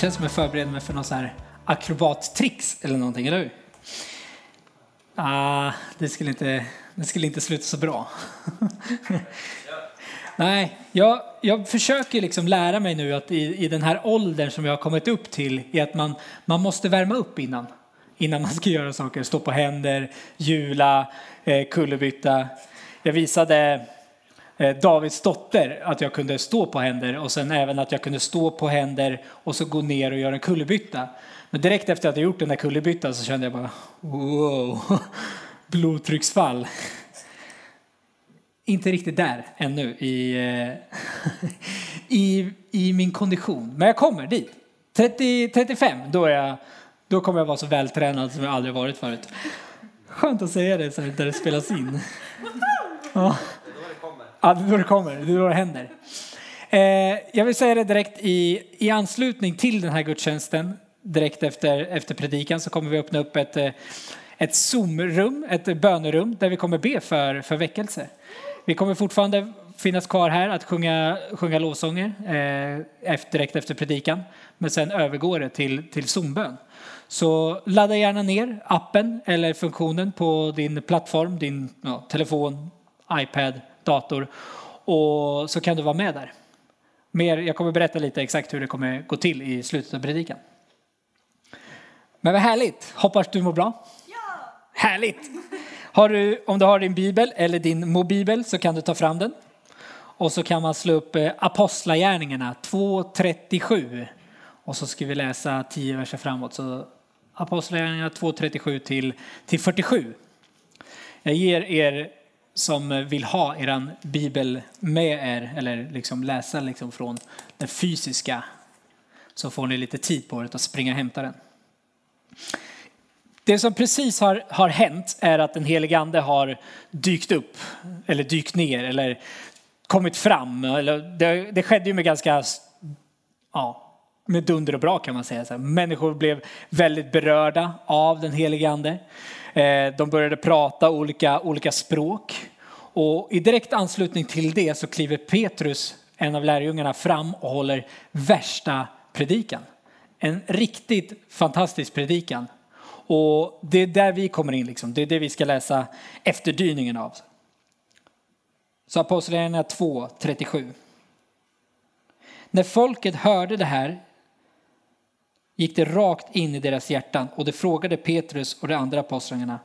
känns som jag förbereder mig för någon så här akrobattricks eller någonting, eller hur? Ah, det, skulle inte, det skulle inte sluta så bra. Nej, jag, jag försöker liksom lära mig nu att i, i den här åldern som jag har kommit upp till är att man, man måste värma upp innan. Innan man ska göra saker, stå på händer, hjula, eh, kullerbytta. Jag visade Davids dotter att jag kunde stå på händer och sen även att jag kunde stå på händer och så gå ner och göra en kullerbytta. Men direkt efter att jag gjort den där kullerbyttan så kände jag bara wow, blodtrycksfall. Inte riktigt där ännu i, eh, i, i min kondition. Men jag kommer dit. 30, 35, då, är jag, då kommer jag vara så vältränad som jag aldrig varit förut. Skönt att säga det så här, där det spelas in. Ja. Ja, det är då det kommer, det är då det händer. Eh, jag vill säga det direkt i, i anslutning till den här gudstjänsten, direkt efter, efter predikan så kommer vi öppna upp ett, eh, ett Zoom-rum, ett bönerum där vi kommer be för, för väckelse. Vi kommer fortfarande finnas kvar här att sjunga, sjunga lovsånger eh, efter, direkt efter predikan, men sen övergår det till, till Zoom-bön. Så ladda gärna ner appen eller funktionen på din plattform, din ja, telefon, iPad, dator och så kan du vara med där. Mer, jag kommer berätta lite exakt hur det kommer gå till i slutet av predikan. Men vad härligt! Hoppas du mår bra. Ja! Härligt! Har du, om du har din bibel eller din mobibel så kan du ta fram den. Och så kan man slå upp eh, Apostlagärningarna 2.37. Och så ska vi läsa 10 verser framåt. Så Apostlagärningarna 2.37 till, till 47. Jag ger er som eh, vill ha er bibel med er, eller liksom läsa liksom från den fysiska, så får ni lite tid på er att springa och hämta den. Det som precis har, har hänt är att den helige ande har dykt upp, eller dykt ner, eller kommit fram. Eller det, det skedde ju med ganska, ja, med dunder och bra kan man säga. Människor blev väldigt berörda av den helige ande. Eh, de började prata olika, olika språk. Och i direkt anslutning till det så kliver Petrus, en av lärjungarna, fram och håller värsta predikan. En riktigt fantastisk predikan och det är där vi kommer in, liksom. det är det vi ska läsa efterdyningen av. Så Apostlagärningarna 2, 37. När folket hörde det här gick det rakt in i deras hjärtan och de frågade Petrus och de andra apostlarna.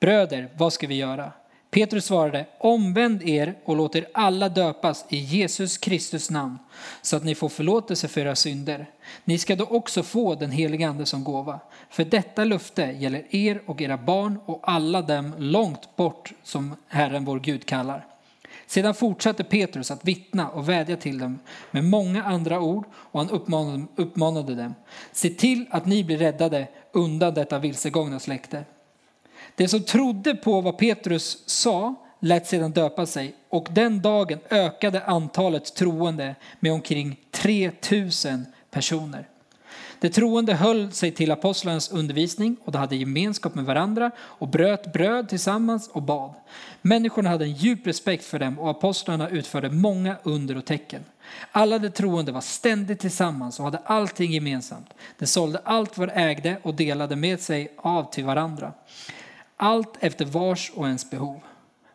Bröder, vad ska vi göra? Petrus svarade, omvänd er och låt er alla döpas i Jesus Kristus namn så att ni får förlåtelse för era synder. Ni ska då också få den helige ande som gåva. För detta löfte gäller er och era barn och alla dem långt bort som Herren vår Gud kallar. Sedan fortsatte Petrus att vittna och vädja till dem med många andra ord och han uppmanade, uppmanade dem. Se till att ni blir räddade undan detta vilsegångna släkte. De som trodde på vad Petrus sa lät sedan döpa sig och den dagen ökade antalet troende med omkring 3000 personer. De troende höll sig till apostlarnas undervisning och de hade gemenskap med varandra och bröt bröd tillsammans och bad. Människorna hade en djup respekt för dem och apostlarna utförde många under och tecken. Alla de troende var ständigt tillsammans och hade allting gemensamt. De sålde allt vad de ägde och delade med sig av till varandra allt efter vars och ens behov.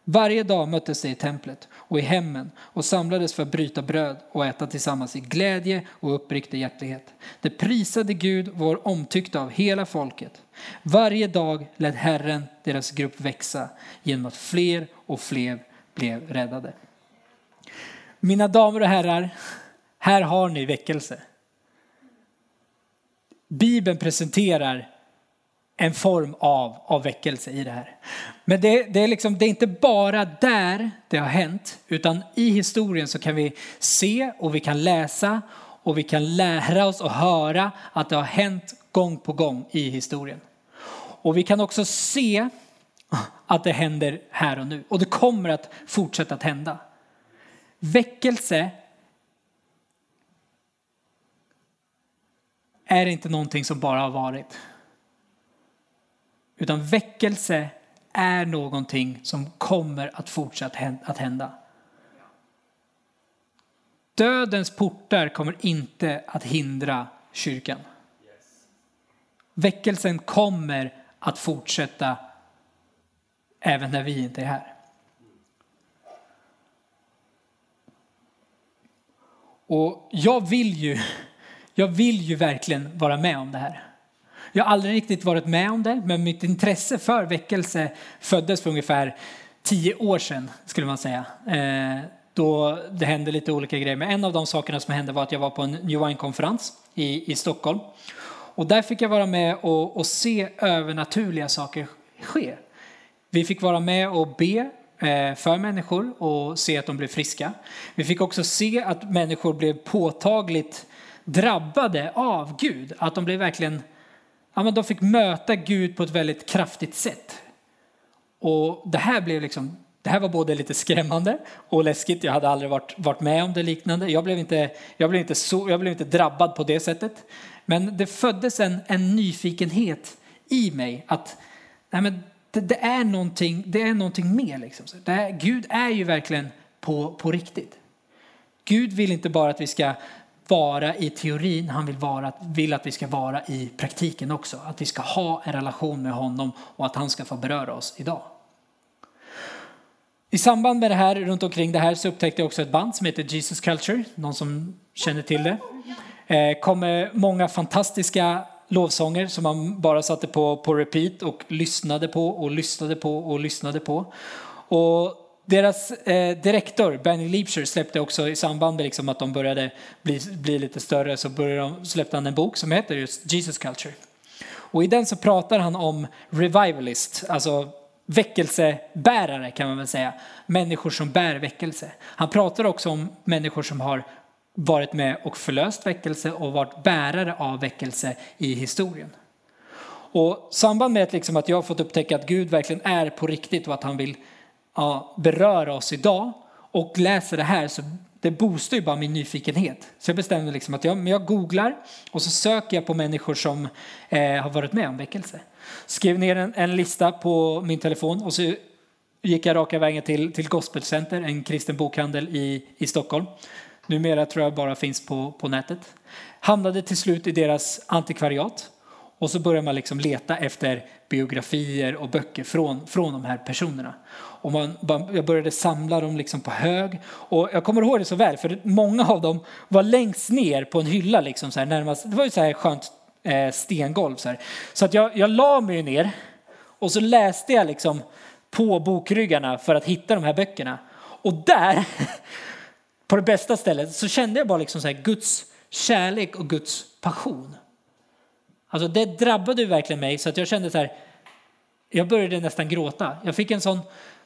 Varje dag möttes de i templet och i hemmen och samlades för att bryta bröd och äta tillsammans i glädje och uppriktig hjärtlighet. Det prisade Gud och var omtyckta av hela folket. Varje dag lät Herren deras grupp växa genom att fler och fler blev räddade. Mina damer och herrar, här har ni väckelse. Bibeln presenterar en form av, av väckelse i det här. Men det, det, är liksom, det är inte bara där det har hänt, utan i historien så kan vi se och vi kan läsa och vi kan lära oss och höra att det har hänt gång på gång i historien. Och vi kan också se att det händer här och nu och det kommer att fortsätta att hända. Väckelse är inte någonting som bara har varit. Utan väckelse är någonting som kommer att fortsätta att hända. Dödens portar kommer inte att hindra kyrkan. Väckelsen kommer att fortsätta även när vi inte är här. Och jag vill ju, jag vill ju verkligen vara med om det här. Jag har aldrig riktigt varit med om det, men mitt intresse för väckelse föddes för ungefär tio år sedan, skulle man säga. Eh, då det hände lite olika grejer. Men en av de sakerna som hände var att jag var på en New Wine-konferens i, i Stockholm. Och där fick jag vara med och, och se övernaturliga saker ske. Vi fick vara med och be eh, för människor och se att de blev friska. Vi fick också se att människor blev påtagligt drabbade av Gud. Att de blev verkligen, ja men de fick möta Gud på ett väldigt kraftigt sätt. Och det här blev liksom, det här var både lite skrämmande och läskigt. Jag hade aldrig varit, varit med om det liknande. Jag blev, inte, jag, blev inte så, jag blev inte drabbad på det sättet. Men det föddes en, en nyfikenhet i mig att nej men det, det, är någonting, det är någonting mer. Liksom. Det här, Gud är ju verkligen på, på riktigt. Gud vill inte bara att vi ska vara i teorin, han vill, vara, vill att vi ska vara i praktiken också. Att vi ska ha en relation med honom och att han ska få beröra oss idag. I samband med det här, runt omkring det här, så upptäckte jag också ett band som heter Jesus Culture. Någon som känner till det? Eh, kommer många fantastiska lovsånger som man bara satte på, på repeat och lyssnade på och lyssnade på och lyssnade på. Och deras eh, direktor, Benny Leapshire, släppte också i samband med liksom att de började bli, bli lite större så började de, släppte han en bok som heter just Jesus Culture. Och i den så pratar han om revivalist, alltså väckelsebärare kan man väl säga. Människor som bär väckelse. Han pratar också om människor som har varit med och förlöst väckelse och varit bärare av väckelse i historien. Och samband med att, liksom att jag har fått upptäcka att Gud verkligen är på riktigt och att han vill ja, beröra oss idag och läser det här så det boostar ju bara min nyfikenhet. Så jag bestämde liksom att jag, jag googlar och så söker jag på människor som eh, har varit med om väckelse. Skrev ner en, en, lista på min telefon och så gick jag raka vägen till, till Gospelcenter, en kristen bokhandel i, i Stockholm. Numera tror jag bara finns på, på nätet. Hamnade till slut i deras antikvariat och så börjar man liksom leta efter biografier och böcker från, från de här personerna. Och man, jag började samla dem liksom på hög. Och jag kommer ihåg det så väl, för många av dem var längst ner på en hylla. Liksom så här, närmast, det var ju så här skönt eh, stengolv. Så, här. så att jag, jag la mig ner och så läste jag liksom på bokryggarna för att hitta de här böckerna. Och där, på det bästa stället, så kände jag bara liksom så här Guds kärlek och Guds passion. Alltså det drabbade verkligen mig så att jag kände så här, jag började nästan gråta. Jag fick en sån,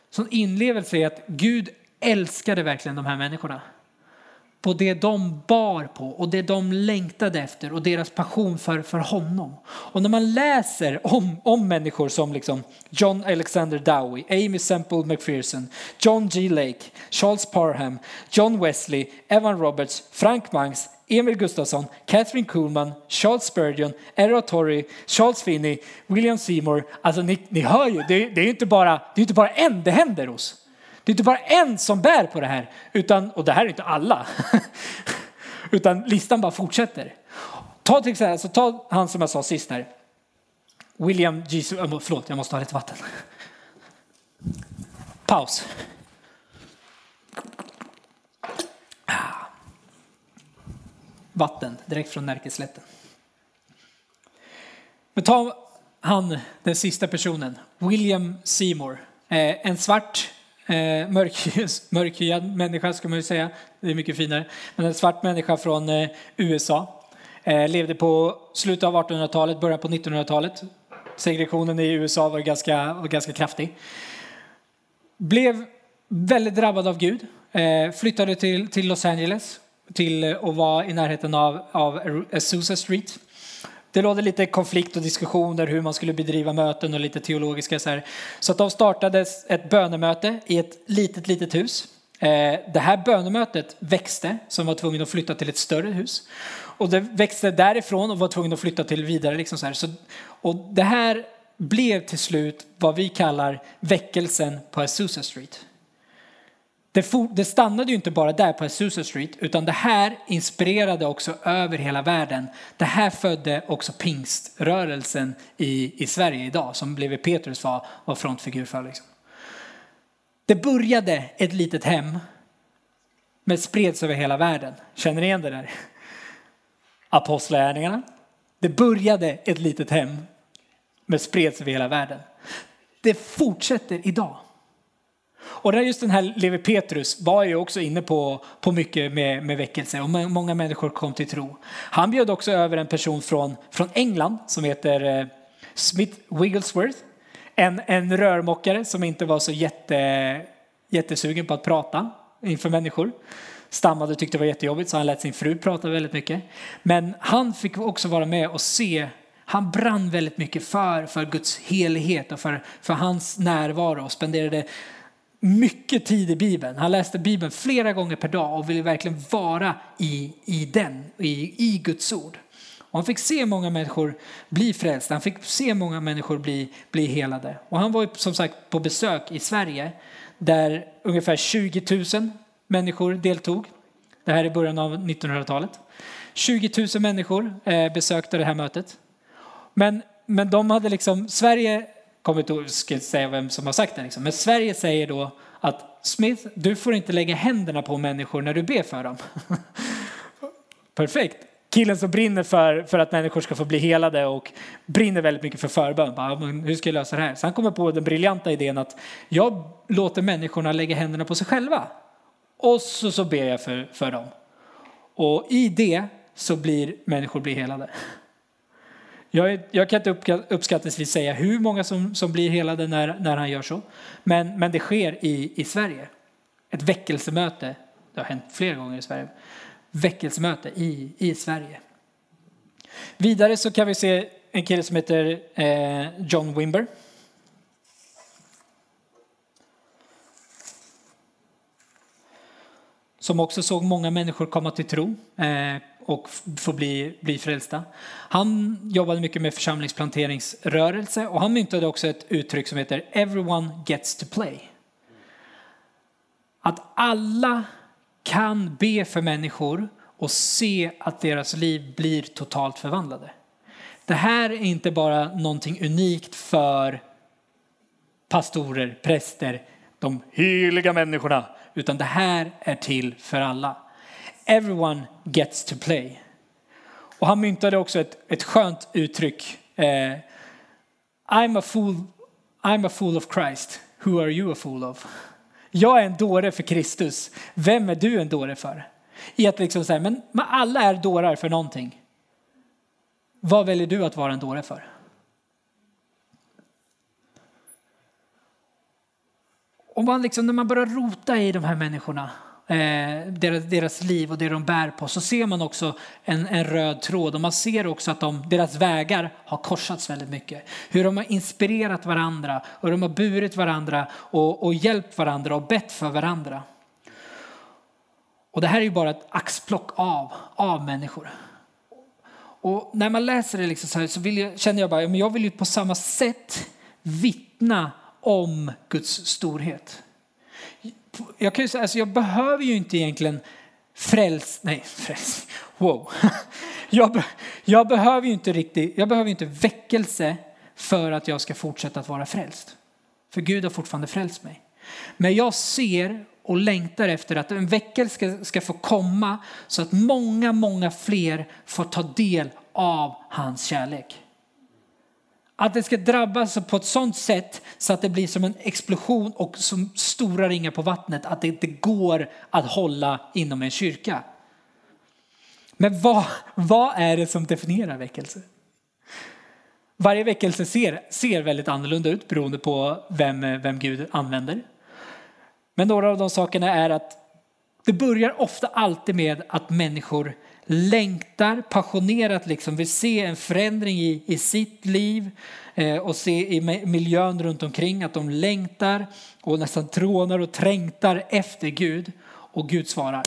sån inlevelse i att Gud älskade verkligen de här människorna. På det de bar på och det de längtade efter och deras passion för, för honom. Och när man läser om, om människor som liksom John Alexander Dowie, Amy Semple McPherson, John G. Lake, Charles Parham, John Wesley, Evan Roberts, Frank Mangs, Emil Gustafsson, Catherine Kuhlman, Charles Spurgeon, Errol Torrey, Charles Finney, William Seymour. Alltså ni, ni hör ju, det, det är inte bara, det är inte bara en det händer hos. Det är inte bara en som bär på det här, utan, och det här är inte alla, utan listan bara fortsätter. Ta till exempel, alltså, ta han som jag sa sist här, William Jesus. Förlåt, jag måste ha lite vatten. Paus. Vatten direkt från Närkeslätten. Men ta han, den sista personen, William Seymour. Eh, en svart, eh, mörkhyad människa ska man ju säga. Det är mycket finare. Men en svart människa från eh, USA. Eh, levde på slutet av 1800-talet, början på 1900-talet. Segregationen i USA var ganska, var ganska kraftig. Blev väldigt drabbad av Gud. Eh, flyttade till, till Los Angeles till eh, att vara i närheten av, av Azusa Street. Det rådde lite konflikt och diskussioner hur man skulle bedriva möten och lite teologiska så här. Så att de startade ett bönemöte i ett litet, litet hus. Eh, det här bönemötet växte, som var tvungen att flytta till ett större hus. Och det växte därifrån och var tvungen att flytta till vidare. Liksom så här. Så, och det här blev till slut vad vi kallar väckelsen på Azusa Street det, for, det stannade ju inte bara där på Azusa Street utan det här inspirerade också över hela världen. Det här födde också pingströrelsen i, i Sverige idag som blev Petrus var, var frontfigur för. Liksom. Det började ett litet hem men spreds över hela världen. Känner ni igen det där? Apostlagärningarna. Det började ett litet hem men spreds över hela världen. Det fortsätter idag. Och där just den här Levi Petrus var ju också inne på, på mycket med, med väckelse och många människor kom till tro. Han bjöd också över en person från, från England som heter eh, Smith Wigglesworth. En, en rörmokare som inte var så jätte, jättesugen på att prata inför människor. Stammade och tyckte det var jättejobbigt så han lät sin fru prata väldigt mycket. Men han fick också vara med och se han brann väldigt mycket för, för Guds helighet och för, för hans närvaro och spenderade mycket tid i Bibeln. Han läste Bibeln flera gånger per dag och ville verkligen vara i, i den, i, i Guds ord. Och han fick se många människor bli frälsta, han fick se många människor bli, bli helade. Och han var som sagt på besök i Sverige där ungefär 20 000 människor deltog. Det här är början av 1900-talet. 20 000 människor eh, besökte det här mötet. Men, men de hade liksom, Sverige kommer inte säga vem som har sagt det, liksom. men Sverige säger då att Smith, du får inte lägga händerna på människor när du ber för dem. Perfekt. Killen som brinner för, för att människor ska få bli helade och brinner väldigt mycket för förbön. Bara, hur ska jag lösa det här? Så han kommer på den briljanta idén att jag låter människorna lägga händerna på sig själva. Och så, så ber jag för, för dem. Och i det så blir människor blir helade. Jag, jag, kan inte uppskattningsvis säga hur många som, som blir helade när, när han gör så. Men, men det sker i, i Sverige. Ett väckelsemöte, det har hänt flera gånger i Sverige, väckelsemöte i, i Sverige. Vidare så kan vi se en kille som heter eh, John Wimber. Som också såg många människor komma till tro. Eh, och få bli, bli frälsta. Han jobbade mycket med församlingsplanteringsrörelse och han myntade också ett uttryck som heter everyone gets to play. Att alla kan be för människor och se att deras liv blir totalt förvandlade. Det här är inte bara någonting unikt för pastorer, präster, de heliga människorna, utan det här är till för alla. Everyone gets to play. Och han myntade också ett, ett skönt uttryck. Eh, I'm, a fool, I'm a fool of Christ. Who are you a fool of? Jag är en dåre för Kristus. Vem är du en dåre för? I att liksom säga, men alla är dårar för någonting. Vad väljer du att vara en dåre för? Och man liksom, när man börjar rota i de här människorna eh, deras, deras liv och det de bär på så ser man också en, en röd tråd och man ser också att de, deras vägar har korsats väldigt mycket. Hur de har inspirerat varandra och hur de har burit varandra och, och hjälpt varandra och bett för varandra. Och det här är ju bara ett axplock av, av människor. Och när man läser det liksom så, här, så jag, känner jag bara, men jag vill ju på samma sätt vittna om Guds storhet jag kan ju säga, alltså jag behöver ju inte egentligen fräls, nej fräls, wow. Jag, jag behöver ju inte riktigt, jag behöver inte väckelse för att jag ska fortsätta att vara frälst. För Gud har fortfarande frälst mig. Men jag ser och längtar efter att en väckelse ska, ska få komma så att många, många fler får ta del av hans kärlek. Att det ska drabbas på ett sådant sätt så att det blir som en explosion och som stora ringar på vattnet. Att det inte går att hålla inom en kyrka. Men vad, vad är det som definierar väckelse? Varje väckelse ser, ser väldigt annorlunda ut beroende på vem, vem Gud använder. Men några av de sakerna är att det börjar ofta alltid med att människor längtar passionerat, liksom vill se en förändring i, i sitt liv eh, och se i miljön runt omkring att de längtar och nästan trånar och trängtar efter Gud. Och Gud svarar.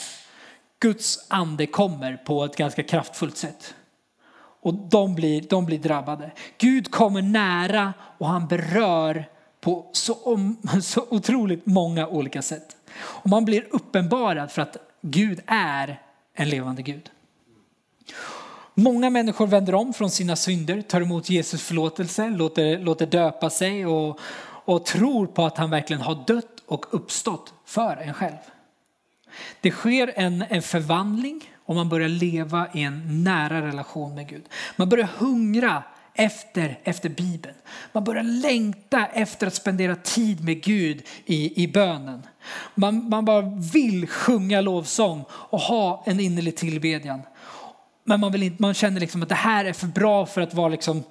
Guds ande kommer på ett ganska kraftfullt sätt. Och de blir, de blir drabbade. Gud kommer nära och han berör på så, om, så otroligt många olika sätt. Och man blir uppenbarad för att Gud är en levande Gud. Många människor vänder om från sina synder, tar emot Jesus förlåtelse, låter, låter döpa sig och, och tror på att han verkligen har dött och uppstått för en själv. Det sker en, en förvandling och man börjar leva i en nära relation med Gud. Man börjar hungra efter, efter Bibeln. Man börjar längta efter att spendera tid med Gud i, i bönen. Man, man bara vill sjunga lovsång och ha en innerlig tillbedjan. Men man, vill inte, man känner liksom att det här är för bra för att vara liksom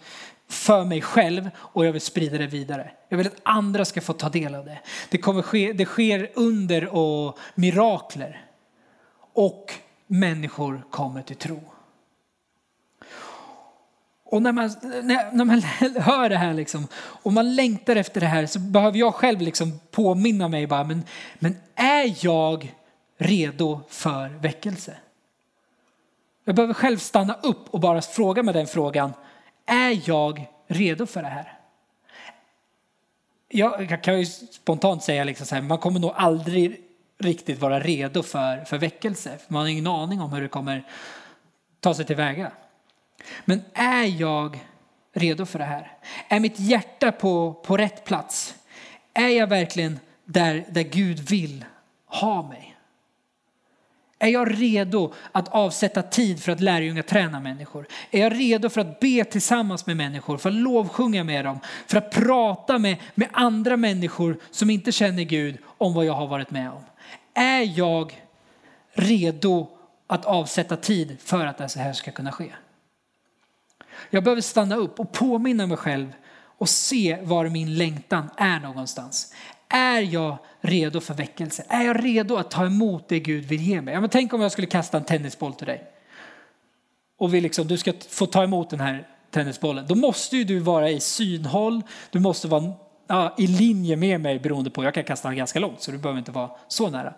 för mig själv och jag vill sprida det vidare. Jag vill att andra ska få ta del av det. Det, kommer ske, det sker under och mirakler. Och människor kommer till tro. Och när man, när, man hör det här liksom, och man längtar efter det här så behöver jag själv liksom påminna mig bara, men, men är jag redo för väckelse? Jag behöver själv stanna upp och bara fråga mig den frågan. Är jag redo för det här? Jag kan ju spontant säga liksom så här, man kommer nog aldrig riktigt vara redo för, för väckelse. Man har ingen aning om hur det kommer ta sig tillväga. Men är jag redo för det här? Är mitt hjärta på, på rätt plats? Är jag verkligen där, där Gud vill ha mig? Är jag redo att avsätta tid för att lärjunga träna människor? Är jag redo för att be tillsammans med människor, för att lovsjunga med dem, för att prata med, med andra människor som inte känner Gud om vad jag har varit med om? Är jag redo att avsätta tid för att det här ska kunna ske? Jag behöver stanna upp och påminna mig själv och se var min längtan är någonstans. Är jag redo för väckelse? Är jag redo att ta emot det Gud vill ge mig? Ja, men tänk om jag skulle kasta en tennisboll till dig. Och vi liksom, du ska få ta emot den här tennisbollen. Då måste ju du vara i synhåll, du måste vara ja, i linje med mig beroende på, jag kan kasta den ganska långt så du behöver inte vara så nära.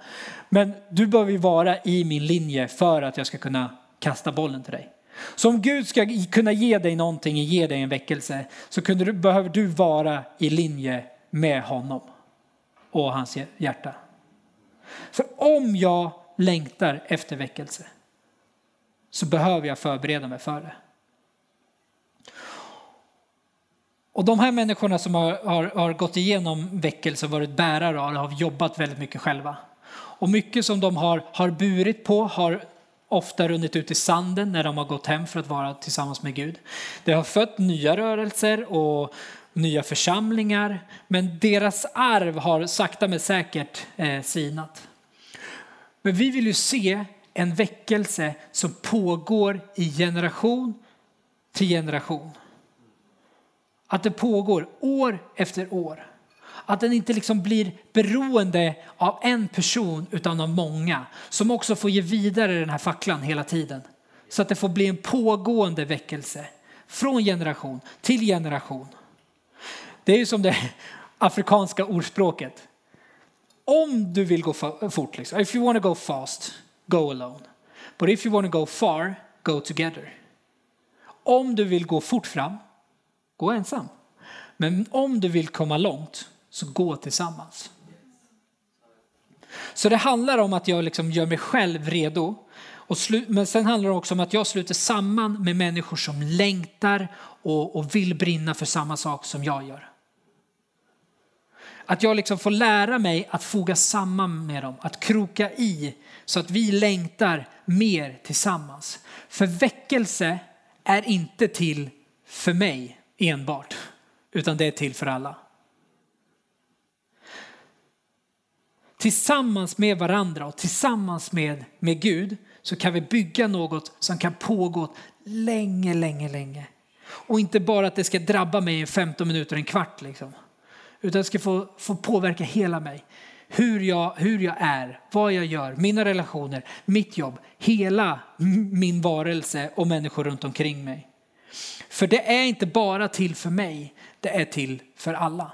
Men du behöver ju vara i min linje för att jag ska kunna kasta bollen till dig. Så om Gud ska kunna ge dig någonting, ge dig en väckelse, så du, behöver du vara i linje med honom och hans hjärta. För om jag längtar efter väckelse så behöver jag förbereda mig för det. Och de här människorna som har, har, har gått igenom väckelse och varit bärare av har jobbat väldigt mycket själva. Och mycket som de har, har burit på har ofta runnit ut i sanden när de har gått hem för att vara tillsammans med Gud. Det har fött nya rörelser och nya församlingar, men deras arv har sakta men säkert eh, sinat. Men vi vill ju se en väckelse som pågår i generation till generation. Att det pågår år efter år. Att den inte liksom blir beroende av en person utan av många som också får ge vidare den här facklan hela tiden. Så att det får bli en pågående väckelse från generation till generation. Det är ju som det afrikanska ordspråket. Om du vill gå fort, liksom. if you want to go fast, go alone. But if you want to go far, go together. Om du vill gå fort fram, gå ensam. Men om du vill komma långt, så gå tillsammans. Så det handlar om att jag liksom gör mig själv redo. Och men sen handlar det också om att jag sluter samman med människor som längtar och, och vill brinna för samma sak som jag gör. Att jag liksom får lära mig att foga samman med dem, att kroka i så att vi längtar mer tillsammans. För väckelse är inte till för mig enbart, utan det är till för alla. Tillsammans med varandra och tillsammans med, med Gud så kan vi bygga något som kan pågå länge, länge, länge. Och inte bara att det ska drabba mig i 15 minuter, en kvart liksom. Utan det ska få, få påverka hela mig. Hur jag, hur jag är, vad jag gör, mina relationer, mitt jobb, hela min varelse och människor runt omkring mig. För det är inte bara till för mig, det är till för alla.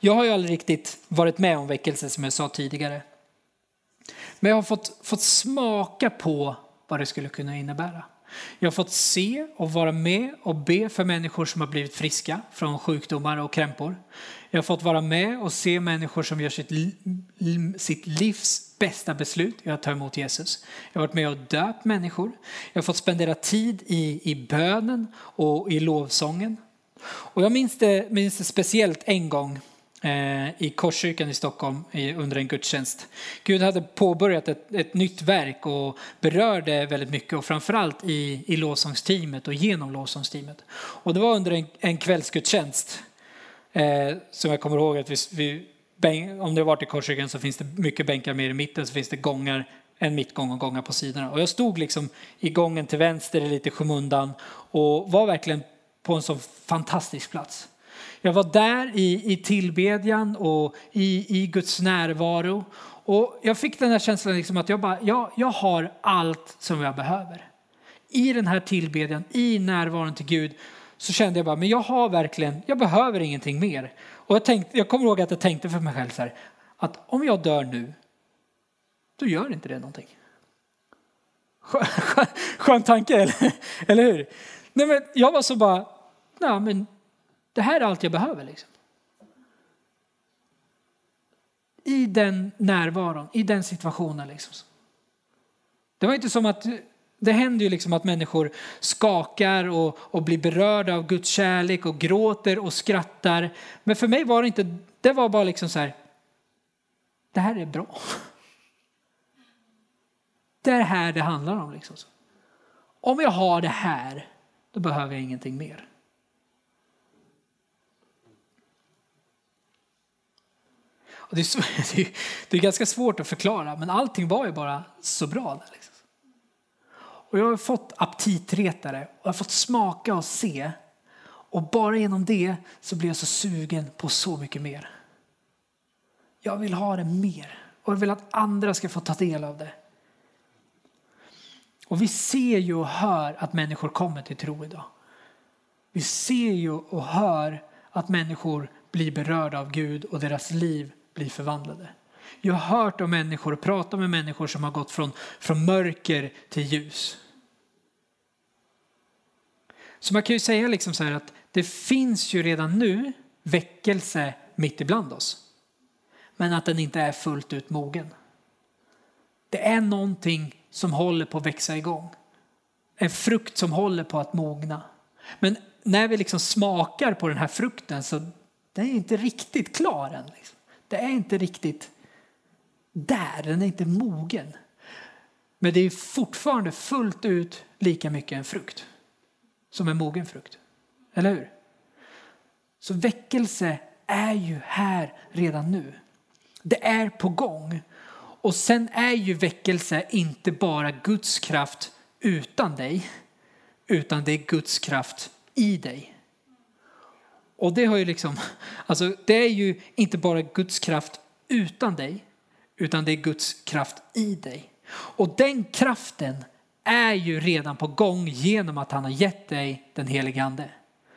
Jag har ju aldrig riktigt varit med om väckelse som jag sa tidigare. Men jag har fått, fått smaka på vad det skulle kunna innebära. Jag har fått se och vara med och be för människor som har blivit friska från sjukdomar och krämpor. Jag har fått vara med och se människor som gör sitt, sitt livs bästa beslut, jag tar emot Jesus. Jag har varit med och döpt människor. Jag har fått spendera tid i, i bönen och i lovsången. Och jag minns det, minns det speciellt en gång Eh, i Korskyrkan i Stockholm under en gudstjänst. Gud hade påbörjat ett, ett nytt verk och berörde väldigt mycket och framförallt i, i lovsångsteamet och genom lovsångsteamet. Och det var under en, en kvällsgudstjänst eh, som jag kommer ihåg att vi, vi om det har varit i Korskyrkan så finns det mycket bänkar mer i mitten så finns det gångar en mittgång och gångar på sidorna. Och jag stod liksom i gången till vänster lite i skymundan och var verkligen på en så fantastisk plats. Jag var där i, i tillbedjan och i, i Guds närvaro. Och jag fick den här känslan liksom att jag, bara, jag, jag har allt som jag behöver. I den här tillbedjan, i närvaron till Gud så kände jag bara, men jag har verkligen, jag behöver ingenting mer. Och jag, tänkte, jag kommer ihåg att jag tänkte för mig själv så här, att om jag dör nu, då gör inte det någonting. Skön, skön, skön tanke, eller, eller hur? Nej, men jag var så bara, nej, men det här är allt jag behöver. Liksom. I den närvaron, i den situationen. Liksom. Det var inte som att det händer ju liksom att människor skakar och, och blir berörda av Guds kärlek och gråter och skrattar. Men för mig var det inte, det var bara liksom så här, det här är bra. Det är det här det handlar om. Liksom. Om jag har det här, då behöver jag ingenting mer. Och det, är så, det är ganska svårt att förklara, men allting var ju bara så bra. Liksom. Och jag har fått aptitretare och jag har fått smaka och se. Och bara genom det så blir jag så sugen på så mycket mer. Jag vill ha det mer och jag vill att andra ska få ta del av det. Och vi ser ju och hör att människor kommer till tro idag. Vi ser ju och hör att människor blir berörda av Gud och deras liv bli förvandlade. Jag har hört om människor och pratat med människor som har gått från, från mörker till ljus. Så man kan ju säga liksom så här att det finns ju redan nu väckelse mitt ibland oss. Men att den inte är fullt ut mogen. Det är någonting som håller på att växa igång. En frukt som håller på att mogna. Men när vi liksom smakar på den här frukten så den är inte riktigt klar än. Liksom. Det är inte riktigt där, den är inte mogen. Men det är fortfarande fullt ut lika mycket en frukt som en mogen frukt. Eller hur? Så väckelse är ju här redan nu. Det är på gång. Och sen är ju väckelse inte bara Guds kraft utan dig, utan det är Guds kraft i dig. Och det har ju liksom, alltså det är ju inte bara Guds kraft utan dig, utan det är Guds kraft i dig. Och den kraften är ju redan på gång genom att han har gett dig den helige ande.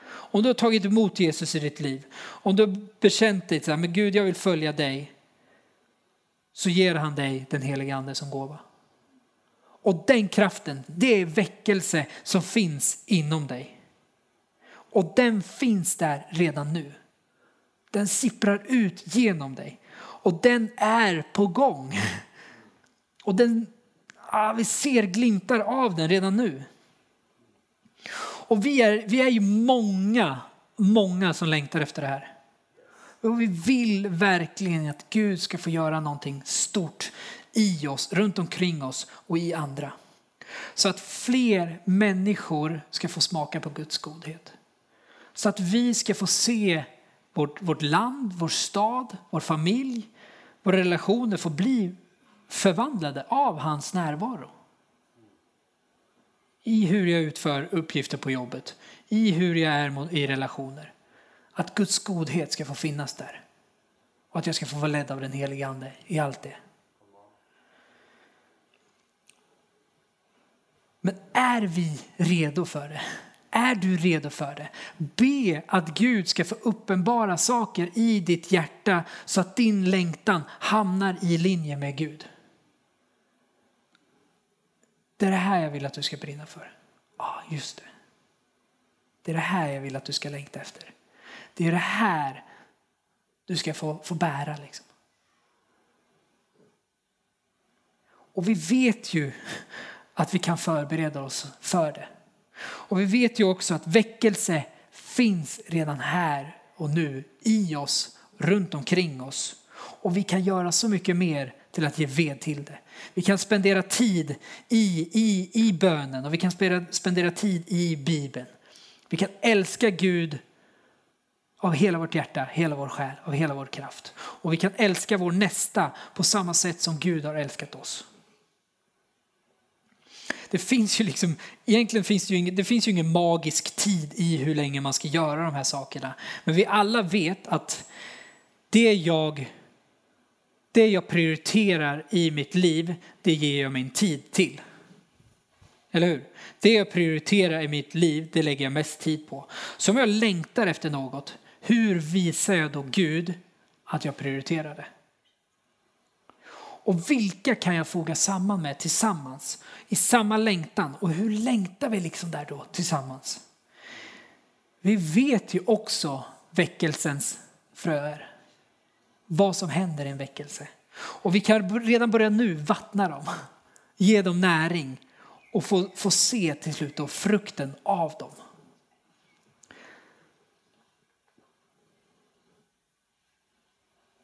Om du har tagit emot Jesus i ditt liv, om du har bekänt dig till men Gud jag vill följa dig, så ger han dig den helige ande som gåva. Och den kraften, det är väckelse som finns inom dig. Och den finns där redan nu. Den sipprar ut genom dig. Och den är på gång. Och den, ah, vi ser glimtar av den redan nu. Och vi är, vi är ju många, många som längtar efter det här. Och vi vill verkligen att Gud ska få göra någonting stort i oss, runt omkring oss och i andra. Så att fler människor ska få smaka på Guds godhet. Så att vi ska få se vårt, vårt land, vår stad, vår familj, våra relationer få bli förvandlade av hans närvaro. I hur jag utför uppgifter på jobbet, i hur jag är i relationer. Att Guds godhet ska få finnas där. Och att jag ska få vara ledd av den helige Ande i allt det. Men är vi redo för det? Är du redo för det? Be att Gud ska få uppenbara saker i ditt hjärta så att din längtan hamnar i linje med Gud. Det är det här jag vill att du ska brinna för. Ja, just det. Det är det här jag vill att du ska längta efter. Det är det här du ska få, få bära. Liksom. Och vi vet ju att vi kan förbereda oss för det. Och vi vet ju också att väckelse finns redan här och nu i oss, runt omkring oss. Och vi kan göra så mycket mer till att ge ved till det. Vi kan spendera tid i, i, i bönen och vi kan spendera, spendera tid i Bibeln. Vi kan älska Gud av hela vårt hjärta, hela vår själ, av hela vår kraft. Och vi kan älska vår nästa på samma sätt som Gud har älskat oss. Det finns ju liksom, egentligen finns det ju ingen, det finns ju ingen magisk tid i hur länge man ska göra de här sakerna. Men vi alla vet att det jag, det jag prioriterar i mitt liv, det ger jag min tid till. Eller hur? Det jag prioriterar i mitt liv, det lägger jag mest tid på. Så om jag längtar efter något, hur visar jag då Gud att jag prioriterar det? Och vilka kan jag foga samman med tillsammans i samma längtan? Och hur längtar vi liksom där då tillsammans? Vi vet ju också väckelsens fröer. Vad som händer i en väckelse. Och vi kan redan börja nu vattna dem, ge dem näring och få, få se till slut då frukten av dem.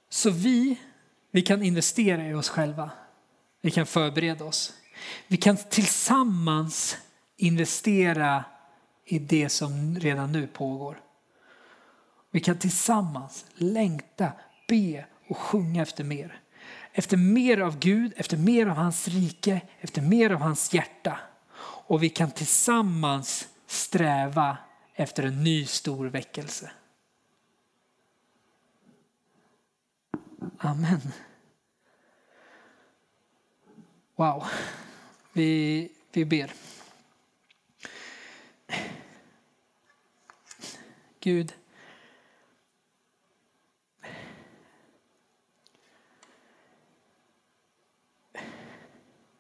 Så vi, vi kan investera i oss själva. Vi kan förbereda oss. Vi kan tillsammans investera i det som redan nu pågår. Vi kan tillsammans längta, be och sjunga efter mer. Efter mer av Gud, efter mer av hans rike, efter mer av hans hjärta. Och vi kan tillsammans sträva efter en ny stor väckelse. Amen. Wow. Vi, vi ber. Gud,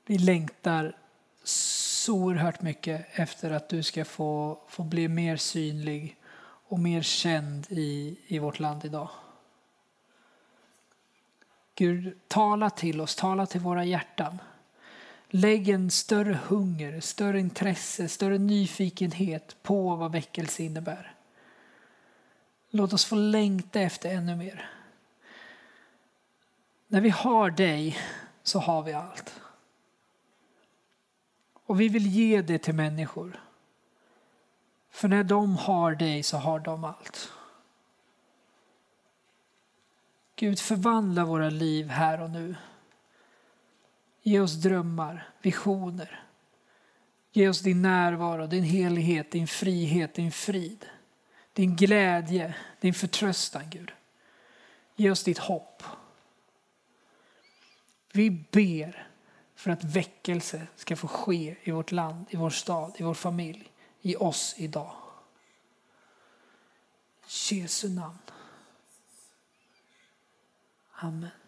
vi längtar så oerhört mycket efter att du ska få, få bli mer synlig och mer känd i, i vårt land idag. Gud, tala till oss, tala till våra hjärtan. Lägg en större hunger, större intresse, större nyfikenhet på vad väckelse innebär. Låt oss få längta efter ännu mer. När vi har dig så har vi allt. Och vi vill ge det till människor. För när de har dig så har de allt. Gud, förvandla våra liv här och nu. Ge oss drömmar, visioner. Ge oss din närvaro, din helighet, din frihet, din frid. Din glädje, din förtröstan, Gud. Ge oss ditt hopp. Vi ber för att väckelse ska få ske i vårt land, i vår stad, i vår familj, i oss idag. I Jesu namn. Amen.